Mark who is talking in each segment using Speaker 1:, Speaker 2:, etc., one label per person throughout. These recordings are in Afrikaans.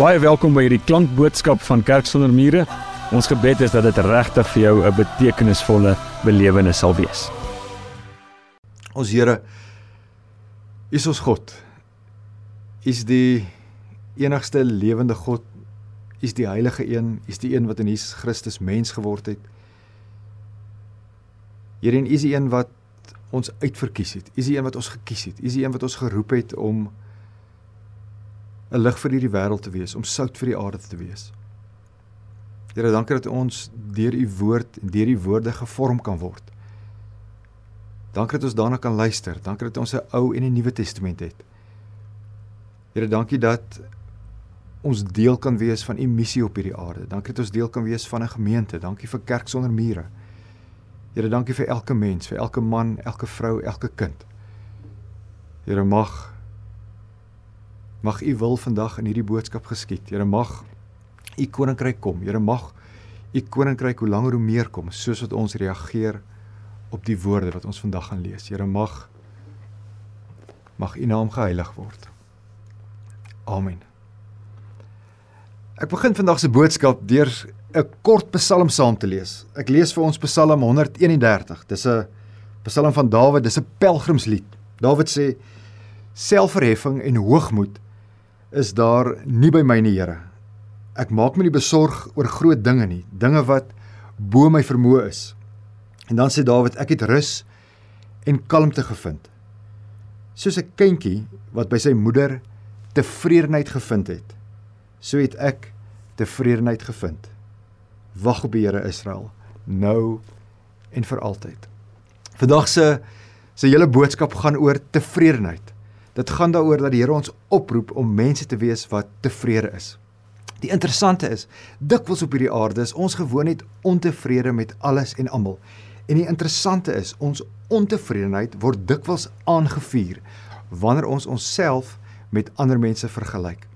Speaker 1: Baie welkom by hierdie klankboodskap van Kerk sonder mure. Ons gebed is dat dit regtig vir jou 'n betekenisvolle belewenis sal wees.
Speaker 2: Ons Here is ons God. Is die enigste lewende God. Is die heilige een, is die een wat in Jesus Christus mens geword het. Here en is die een wat ons uitverkies het. Is die een wat ons gekies het. Is die een wat ons geroep het om 'n lig vir hierdie wêreld te wees, om sout vir die aarde te wees. Here, dankie dat ons deur u woord en deur u woorde gevorm kan word. Dankie dat ons daarna kan luister. Dankie dat ons 'n Ou en 'n Nuwe Testament het. Here, dankie dat ons deel kan wees van u missie op hierdie aarde. Dankie dat ons deel kan wees van 'n gemeente. Dankie vir Kerk sonder mure. Here, dankie vir elke mens, vir elke man, elke vrou, elke kind. Here, mag Mag U wil vandag in hierdie boodskap geskied. Here mag U koninkryk kom. Here mag U koninkryk hoe langer hoe meer kom soos wat ons reageer op die woorde wat ons vandag gaan lees. Here mag mag U naam geheilig word. Amen. Ek begin vandag se boodskap deur 'n kort Psalm saam te lees. Ek lees vir ons Psalm 131. Dis 'n Psalm van Dawid, dis 'n pelgrimslied. Dawid sê selfverheffing en hoogmoed is daar nie by my nie, Here. Ek maak my nie besorg oor groot dinge nie, dinge wat bo my vermoë is. En dan sê Dawid, ek het rus en kalmte gevind. Soos 'n kindjie wat by sy moeder tevredenheid gevind het, so het ek tevredenheid gevind. Wag op die Here Israel, nou en vir altyd. Vandag se se hele boodskap gaan oor tevredenheid. Dit gaan daaroor dat die Here ons oproep om mense te wees wat tevrede is. Die interessante is, dikwels op hierdie aarde is ons gewoon net ontevrede met alles en almal. En die interessante is, ons ontevredenheid word dikwels aangevuur wanneer ons onsself met ander mense vergelyk.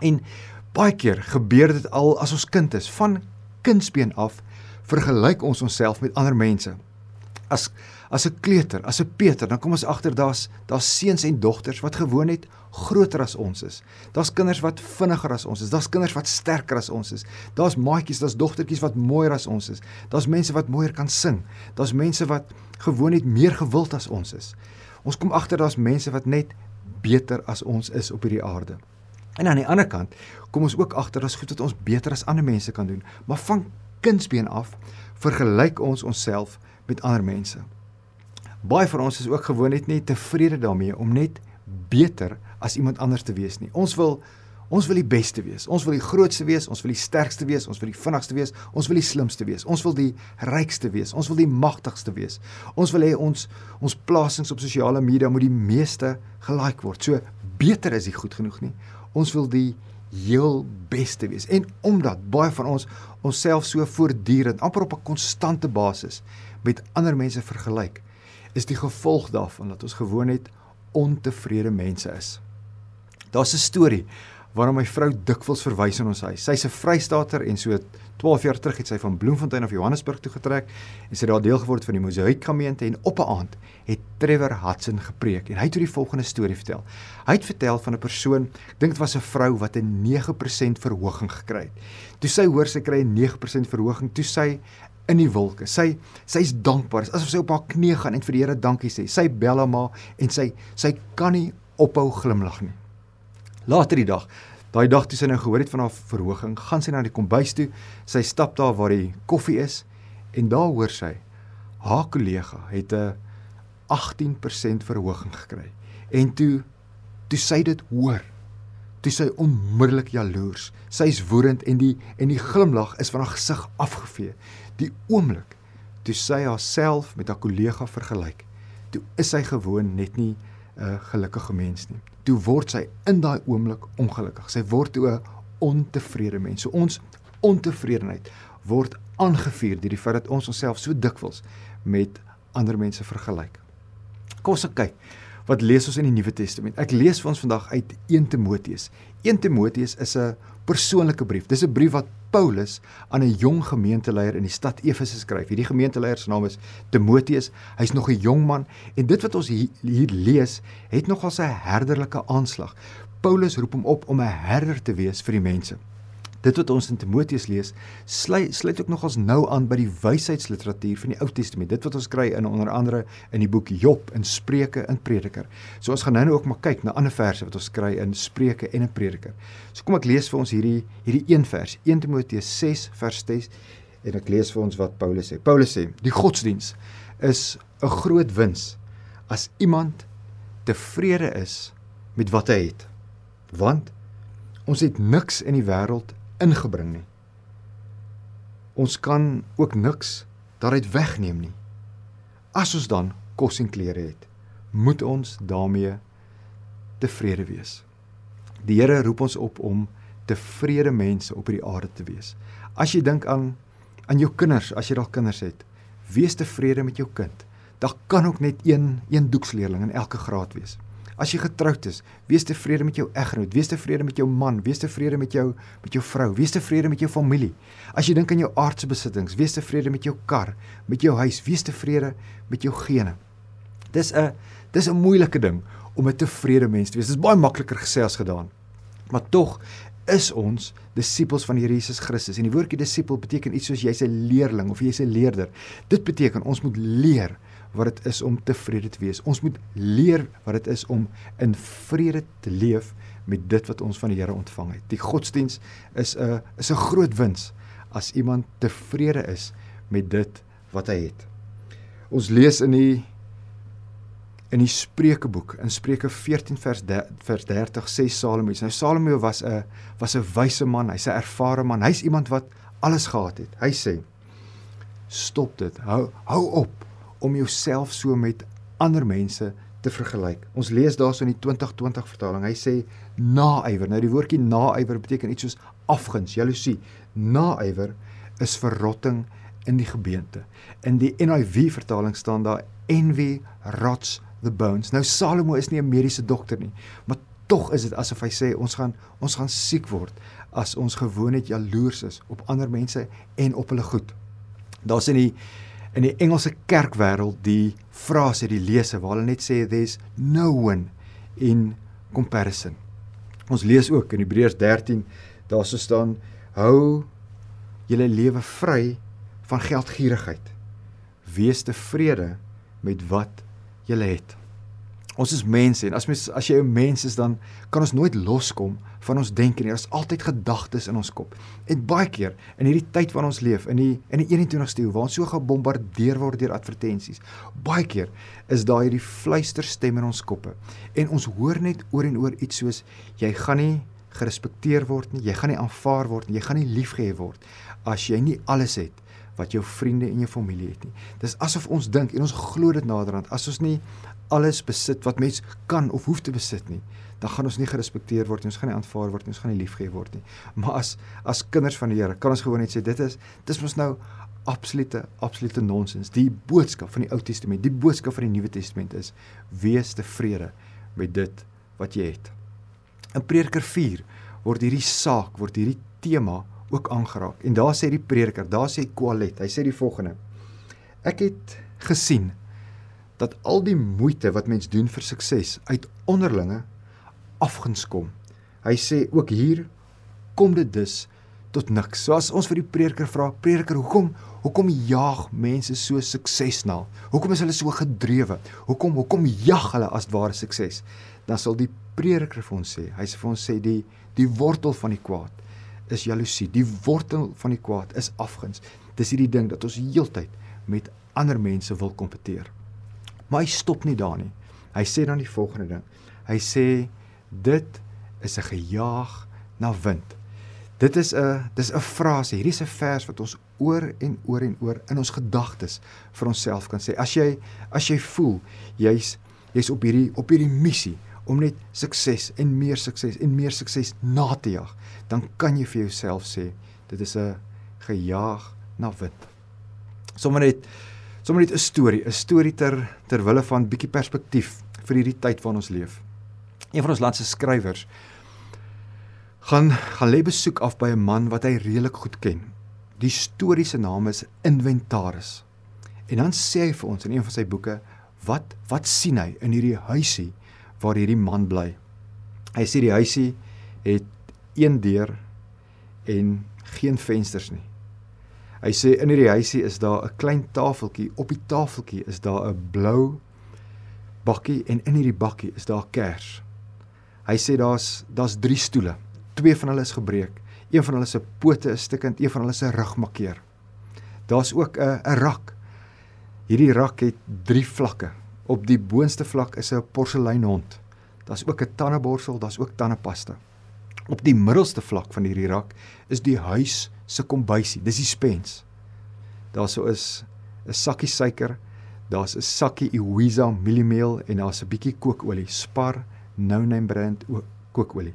Speaker 2: En baie keer gebeur dit al as ons kind is, van kindsbeen af vergelyk ons onsself met ander mense. As as 'n kleuter, as 'n Peter, dan kom ons agter daar's daar's seuns en dogters wat gewoon net groter as ons is. Daar's kinders wat vinniger as ons is. Daar's kinders wat sterker as ons is. Daar's maatjies, daar's dogtertjies wat mooier as ons is. Daar's mense wat mooier kan sing. Daar's mense wat gewoon net meer gewild as ons is. Ons kom agter daar's mense wat net beter as ons is op hierdie aarde. En aan die ander kant kom ons ook agter daar's goed wat ons beter as ander mense kan doen. Maar van kindsbeen af vergelyk ons onsself met ander mense baie van ons is ook gewoon net tevrede daarmee om net beter as iemand anders te wees nie. Ons wil ons wil die beste wees. Ons wil die grootste wees, ons wil die sterkste wees, ons wil die vinnigste wees, ons wil die slimste wees. Ons wil die rykste wees. Ons wil die magtigste wees. Ons wil hê ons ons plasings op sosiale media moet die meeste gelike word. So beter is nie goed genoeg nie. Ons wil die heel beste wees. En omdat baie van ons onsself so voortdurend amper op 'n konstante basis met ander mense vergelyk, is die gevolg daarvan dat ons gewoon net ontevrede mense is. Daar's 'n storie waarom my vrou dikwels verwys in ons huis. Sy's 'n Vrystater en so 12 jaar terug het sy van Bloemfontein af Johannesburg toe getrek en sy het daar deel geword van die Mosaïek gemeente en op 'n aand het Trevor Hudson gepreek en hy het oor die volgende storie vertel. Hy het vertel van 'n persoon, ek dink dit was 'n vrou wat 'n 9% verhoging gekry het. Toe sy hoor sy kry 'n 9% verhoging, toe sy in die wolke. Sy sy's dankbaar. Asof sy op haar knie gaan en vir die Here dankie sê. Sy bel hom en sy sy kan nie ophou glimlag nie. Later die dag, daai dag toe sy nou gehoor het van haar verhoging, gaan sy na die kombuis toe. Sy stap daar waar die koffie is en daar hoor sy haar kollega het 'n 18% verhoging gekry. En toe toe sy dit hoor, toe sy onmiddellik jaloers. Sy's woedend en die en die glimlag is van haar gesig afgevee die oomblik toe sy haarself met haar kollega vergelyk, toe is sy gewoon net nie 'n gelukkige mens nie. Toe word sy in daai oomblik ongelukkig. Sy word 'n ontevrede mens. So ons ontevredenheid word aangevuur deur die feit dat ons onsself so dikwels met ander mense vergelyk. Kom ons kyk wat lees ons in die Nuwe Testament? Ek lees vir ons vandag uit 1 Timoteus. 1 Timoteus is 'n persoonlike brief. Dis 'n brief wat Paulus aan 'n jong gemeenteleier in die stad Efese skryf. Hierdie gemeenteleier se naam is Timoteus. Hy's nog 'n jong man en dit wat ons hier, hier lees, het nogal 'n herderlike aanslag. Paulus roep hom op om 'n herder te wees vir die mense dit wat ons in Timoteus lees, sluit sluit ook nogals nou aan by die wysheidsliteratuur van die Ou Testament. Dit wat ons kry in onder andere in die boek Job en Spreuke en Prediker. So ons gaan nou nou ook maar kyk na ander verse wat ons kry in Spreuke en in Prediker. So kom ek lees vir ons hierdie hierdie een vers, 1 Timoteus 6 vers 6 en ek lees vir ons wat Paulus sê. Paulus sê: "Die godsdiens is 'n groot wins as iemand tevrede is met wat hy het. Want ons het niks in die wêreld ingebring nie. Ons kan ook niks daaruit wegneem nie. As ons dan kos en klere het, moet ons daarmee tevrede wees. Die Here roep ons op om tevrede mense op hierdie aarde te wees. As jy dink aan aan jou kinders, as jy dalk kinders het, wees tevrede met jou kind. Daar kan ook net een een doeksleerling in elke graad wees. As jy getroud is, wees tevrede met jou eggenoot, wees tevrede met jou man, wees tevrede met jou met jou vrou, wees tevrede met jou familie. As jy dink aan jou aardse besittings, wees tevrede met jou kar, met jou huis, wees tevrede met jou gene. Dis 'n dis 'n moeilike ding om 'n tevrede mens te wees. Dit is baie makliker gesê as gedaan. Maar tog is ons disippels van Here Jesus Christus. En die woordjie disipel beteken iets soos jy's 'n leerling of jy's 'n leerder. Dit beteken ons moet leer wat dit is om tevrede te wees. Ons moet leer wat dit is om in vrede te leef met dit wat ons van die Here ontvang het. Die godsdiens is 'n is 'n groot wins as iemand tevrede is met dit wat hy het. Ons lees in die in die Spreukeboek in Spreuke 14 vers de, vers 30 sê Salomo. Nou Salomo was 'n was 'n wyse man, hy's 'n ervare man. Hy's iemand wat alles gehad het. Hy sê: "Stop dit. Hou hou op om jouself so met ander mense te vergelyk. Ons lees daarso in die 2020 vertaling. Hy sê naaiwer. Nou die woordjie naaiwer beteken iets soos afguns, jaloesie. Naaiwer is verrotting in die gebeente. In die NIV vertaling staan daar envy rots the bones. Nou Salomo is nie 'n mediese dokter nie, maar tog is dit asof hy sê ons gaan ons gaan siek word as ons gewoon net jaloers is op ander mense en op hulle goed. Daar's in die in die Engelse kerkwêreld die frase die lese waar hulle net sê there's no one in comparison. Ons lees ook in Hebreërs 13 daar so staan hou julle lewe vry van geldgierigheid. Wees tevrede met wat julle het. Ons is mense en as mens as jy 'n mens is dan kan ons nooit loskom van ons denke nie. Daar's altyd gedagtes in ons kop. En baie keer in hierdie tyd waarin ons leef, in die in die 21ste eeu waar ons so gebombardeer word deur advertensies, baie keer is daar hierdie fluisterstem in ons koppe. En ons hoor net oor en oor iets soos jy gaan nie gerespekteer word nie, jy gaan nie aanvaar word nie, jy gaan nie liefgehê word as jy nie alles het wat jou vriende en jou familie het nie. Dis asof ons dink en ons glo dit naderhand as ons nie alles besit wat mens kan of hoef te besit nie, dan gaan ons nie gerespekteer word nie, ons gaan nie aanvaar word nie, ons gaan nie liefgehê word nie. Maar as as kinders van die Here, kan ons gewoon net sê dit is dis mos nou absolute absolute nonsens. Die boodskap van die Ou Testament, die boodskap van die Nuwe Testament is wees tevrede met dit wat jy het. In Prediker 4 word hierdie saak, word hierdie tema ook aangeraak. En daar sê die prediker, daar sê Kwalet, hy sê die volgende: Ek het gesien dat al die moeite wat mens doen vir sukses uit onderlinge afguns kom. Hy sê ook hier kom dit dus tot niks. So as ons vir die prediker vra, prediker, hoekom hoekom jaag mense so sukses na? Hoekom is hulle so gedrewe? Hoekom hoekom jag hulle as ware sukses? Dan sal die prediker vir ons sê, hy sê vir ons sê die die wortel van die kwaad is jaloesie. Die wortel van die kwaad is afguns. Dis hierdie ding dat ons heeltyd met ander mense wil kompeteer. Maar hy stop nie daar nie. Hy sê dan die volgende ding. Hy sê dit is 'n gejaag na wind. Dit is 'n dis 'n frase. Hierdie is 'n vers wat ons oor en oor en oor in ons gedagtes vir onsself kan sê. As jy as jy voel jy's jy's op hierdie op hierdie missie om net sukses en meer sukses en meer sukses na te jag, dan kan jy vir jouself sê dit is 'n gejaag na wind. Sommige net sommer net 'n storie, 'n storie ter ter wille van bietjie perspektief vir hierdie tyd waarin ons leef. Een van ons land se skrywers gaan gaan lê besoek af by 'n man wat hy redelik goed ken. Die storie se naam is Inventaris. En dan sê hy vir ons in een van sy boeke wat wat sien hy in hierdie huisie waar hierdie man bly. Hy sê die huisie het een deur en geen vensters nie. Hy sê in hierdie huisie is daar 'n klein tafeltjie, op die tafeltjie is daar 'n blou bakkie en in hierdie bakkie is daar kers. Hy sê daar's daar's 3 stoele. Twee van hulle is gebreek. Een van hulle se pote is stukkend, een van hulle se rug makkeer. Daar's ook 'n 'n rak. Hierdie rak het 3 vlakke. Op die boonste vlak is 'n porseleinhond. Daar's ook 'n tandeborsel, daar's ook tandepasta. Op die middelste vlak van hierdie rak is die huis se kombuisie. Dis die spens. Daar sou is 'n sakkie suiker, daar's 'n sakkie Iwiza mieliemeel en daar's 'n bietjie kookolie, Spar No Name brand kookolie.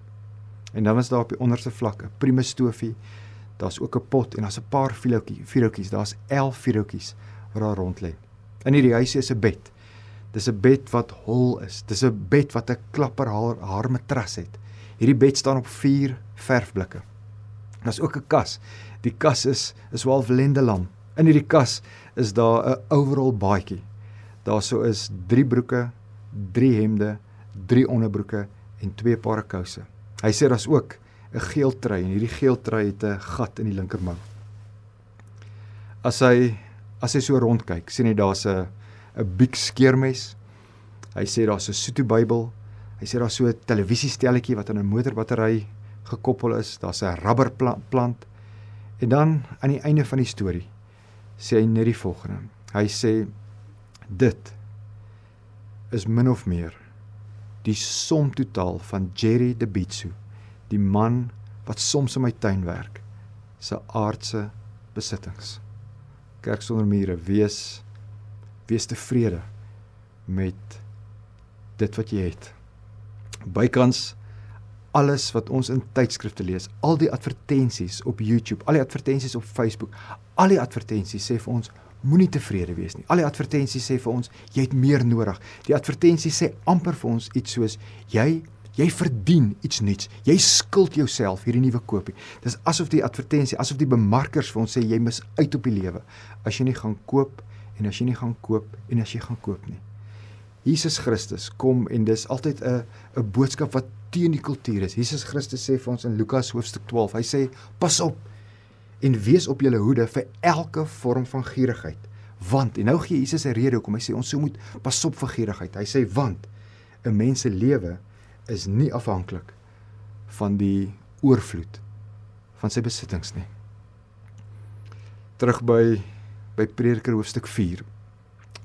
Speaker 2: En dan was daar op die onderste vlak 'n Primus stofie. Daar's ook 'n pot en daar's 'n paar vuurhoutjies, vuurhoutjies. Daar's 11 vuurhoutjies wat daar rond lê. In hierdie huisie is 'n bed. Dis 'n bed wat hol is. Dis 'n bed wat 'n klapper haar, haar matras het. Hierdie bed staan op 4 verfblikke. Daar's ook 'n kas. Die kas is is wel lendelam. In hierdie kas is daar 'n overall baadjie. Daar sou is 3 broeke, 3 hemde, 3 onderbroeke en 2 pare kouse. Hy sê daar's ook 'n geel trui en hierdie geel trui het 'n gat in die linkermou. As hy as hy so rondkyk, sien hy daar's 'n 'n big skeermes. Hy sê daar's 'n Soto Bybel. Hy sê daar's so 'n televisiestelletjie wat aan 'n motorbattery gekoppel is. Daar's 'n rubberplant. En dan aan die einde van die storie sê hy net die volgende. Hy sê dit is min of meer die som totaal van Jerry De Bitsu, die man wat soms in my tuin werk, se aardse besittings. Kerk sonder mure, wees wees tevrede met dit wat jy het. Bykans alles wat ons in tydskrifte lees, al die advertensies op YouTube, al die advertensies op Facebook, al die advertensies sê vir ons moenie tevrede wees nie. Al die advertensies sê vir ons jy het meer nodig. Die advertensies sê amper vir ons iets soos jy jy verdien iets nuuts. Jy skuld jouself hierdie nuwe koopie. Dis asof die advertensie, asof die bemarkers vir ons sê jy mis uit op die lewe as jy nie gaan koop en as jy nie gaan koop en as jy gaan koop nie. Jesus Christus kom en dis altyd 'n 'n boodskap wat teen die kultuur is. Jesus Christus sê vir ons in Lukas hoofstuk 12. Hy sê pas op en wees op julle hoede vir elke vorm van gierigheid. Want en nou gee Jesus 'n rede hoekom hy sê ons sou moet pas op vir gierigheid. Hy sê want 'n mens se lewe is nie afhanklik van die oorvloed van sy besittings nie. Terug by by Prediker hoofstuk 4.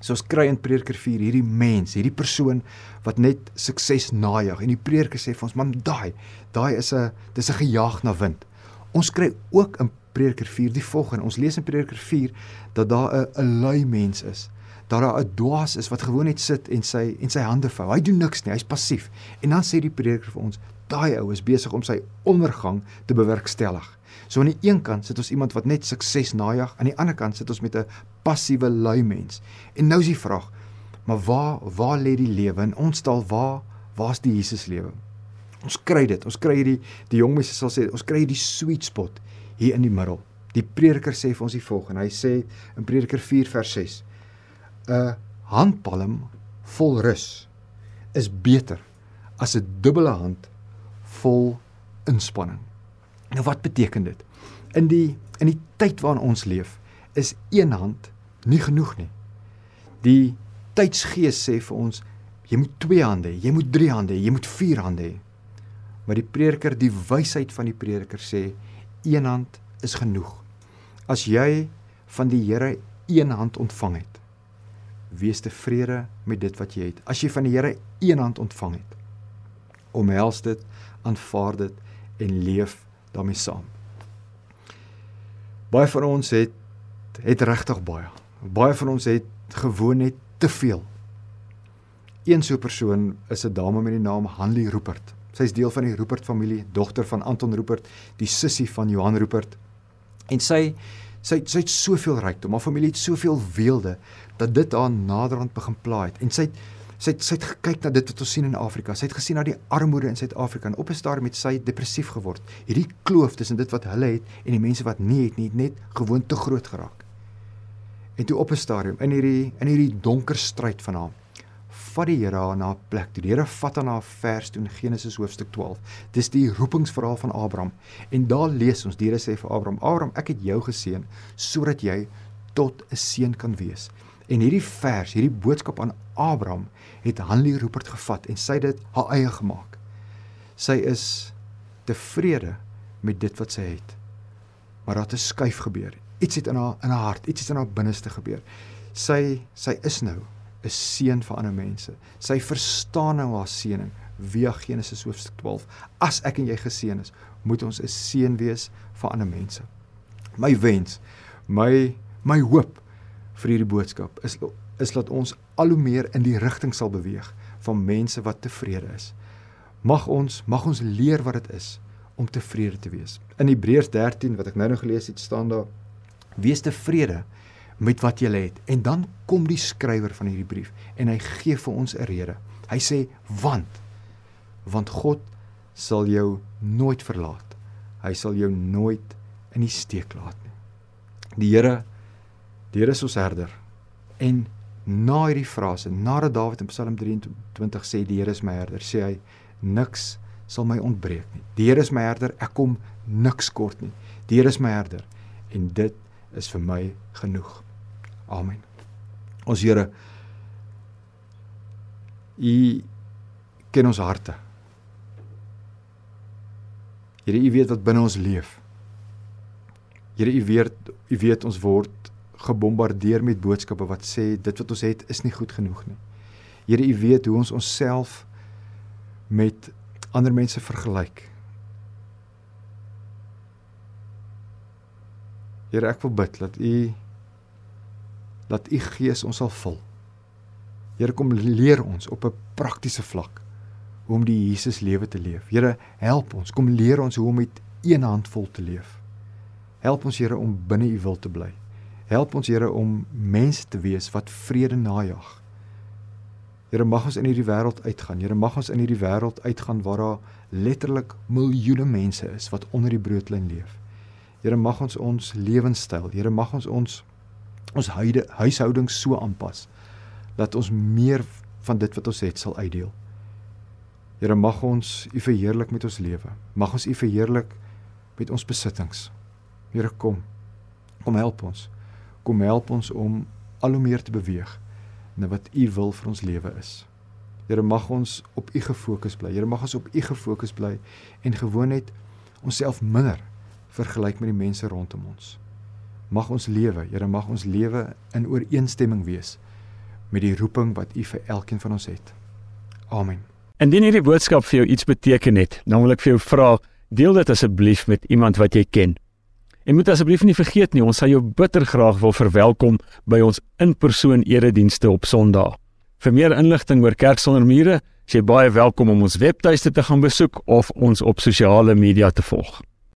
Speaker 2: So ons kry in Prediker 4 hierdie mens, hierdie persoon wat net sukses najag en die prediker sê vir ons man daai, daai is 'n dis 'n gejaag na wind. Ons kry ook in Prediker 4 die volgende. Ons lees in Prediker 4 dat daar 'n lui mens is. Dat daar 'n dwaas is wat gewoon net sit en sy en sy hande vou. Hy doen niks nie, hy's passief. En dan sê die prediker vir ons, daai ou is besig om sy ondergang te bewerkstellig. So aan die een kant sit ons iemand wat net sukses najag, aan die ander kant sit ons met 'n passiewe lui mens. En nou is die vraag, maar waar waar lê die lewe in ons taal waar waar's die Jesus lewe? Ons kry dit. Ons kry hierdie die jong mense sal sê, ons kry hierdie sweet spot hier in die middel. Die prediker sê vir ons die volgende. Hy sê in Prediker 4 vers 6: 'n handpalm vol rus is beter as 'n dubbele hand vol inspanning. Nou wat beteken dit? In die in die tyd waarin ons leef, is een hand nie genoeg nie. Die tydsgees sê vir ons jy moet twee hande hê, jy moet drie hande hê, jy moet vier hande hê. Maar die prediker, die wysheid van die prediker sê een hand is genoeg. As jy van die Here een hand ontvang het, wees tevrede met dit wat jy het. As jy van die Here een hand ontvang het, omhels dit, aanvaar dit en leef daarmee saam. Baie van ons het het regtig baie. Baie van ons het gewoon net te veel. Een so 'n persoon is 'n dame met die naam Hanlie Rupert. Sy is deel van die Rupert familie, dogter van Anton Rupert, die sussie van Johan Rupert. En sy sy sy het soveel rykdom, haar familie het soveel weelde dat dit haar naderhand begin pla het. En sy het Sy het sy het gekyk na dit wat ons sien in Afrika. Sy het gesien na die armoede in Suid-Afrika en op 'n stadium het sy depressief geword. Hierdie kloof tussen dit wat hulle het en die mense wat nie het nie, het net gewoon te groot geraak. En toe op 'n stadium in hierdie in hierdie donker stryd van haar vat die Here haar na 'n plek. Die Here vat haar na 'n vers toe in Genesis hoofstuk 12. Dis die roepingsverhaal van Abraham. En daar lees ons, die Here sê vir Abraham: "Abraham, ek het jou geseën sodat jy tot 'n seun kan wees." En hierdie vers, hierdie boodskap aan Abraham het Hanlie Rupert gevat en sy dit haar eie gemaak. Sy is tevrede met dit wat sy het. Maar daar het 'n skuif gebeur. Iets het in haar in haar hart, iets het in haar binneste gebeur. Sy sy is nou 'n seën vir ander mense. Sy verstaan nou haar seëning via Genesis hoofstuk 12. As ek en jy geseën is, moet ons 'n seën wees vir ander mense. My wens, my my hoop vir hierdie boodskap is is dat ons al hoe meer in die rigting sal beweeg van mense wat tevrede is. Mag ons mag ons leer wat dit is om tevrede te wees. In Hebreërs 13 wat ek nou nog gelees het, staan daar: Wees tevrede met wat jy het. En dan kom die skrywer van hierdie brief en hy gee vir ons 'n rede. Hy sê want want God sal jou nooit verlaat. Hy sal jou nooit in die steek laat nie. Die Here die Here is ons herder. En na hierdie frase, nadat Dawid in Psalm 23 sê die Here is my herder, sê hy niks sal my ontbreek nie. Die Here is my herder, ek kom niks kort nie. Die Here is my herder en dit is vir my genoeg. Amen. Ons Here U ken ons harte. Here, U weet wat binne ons leef. Here, U weet U weet ons word gebombardeer met boodskappe wat sê dit wat ons het is nie goed genoeg nie. Here, U weet hoe ons onsself met ander mense vergelyk. Here, ek wil bid dat U dat U Gees ons sal vul. Here, kom leer ons op 'n praktiese vlak hoe om die Jesus lewe te leef. Here, help ons. Kom leer ons hoe om met een hand vol te leef. Help ons Here om binne U wil te bly. Help ons Here om mense te wees wat vrede najag. Here mag ons in hierdie wêreld uitgaan. Here mag ons in hierdie wêreld uitgaan waar daar letterlik miljoene mense is wat onder die broodlyn leef. Here mag ons ons lewenstyl, Here mag ons ons ons huide huishoudings so aanpas dat ons meer van dit wat ons het sal uitdeel. Here mag ons U verheerlik met ons lewe. Mag ons U verheerlik met ons besittings. Here kom. Kom help ons. Kom help ons om al hoe meer te beweeg na wat U wil vir ons lewe is. Here mag ons op U gefokus bly. Here mag ons op U gefokus bly en gewoon net onsself minder vergelyk met die mense rondom ons. Mag ons lewe, Here, mag ons lewe in ooreenstemming wees met die roeping wat U vir elkeen van ons het. Amen.
Speaker 1: Indien hierdie boodskap vir jou iets beteken het, dan wil ek vir jou vra, deel dit asseblief met iemand wat jy ken. En moet asseblief nie vergeet nie, ons sal jou bitter graag wil verwelkom by ons in-persoon eredienste op Sondag. Vir meer inligting oor Kerk sonder mure, is jy baie welkom om ons webtuiste te gaan besoek of ons op sosiale media te volg.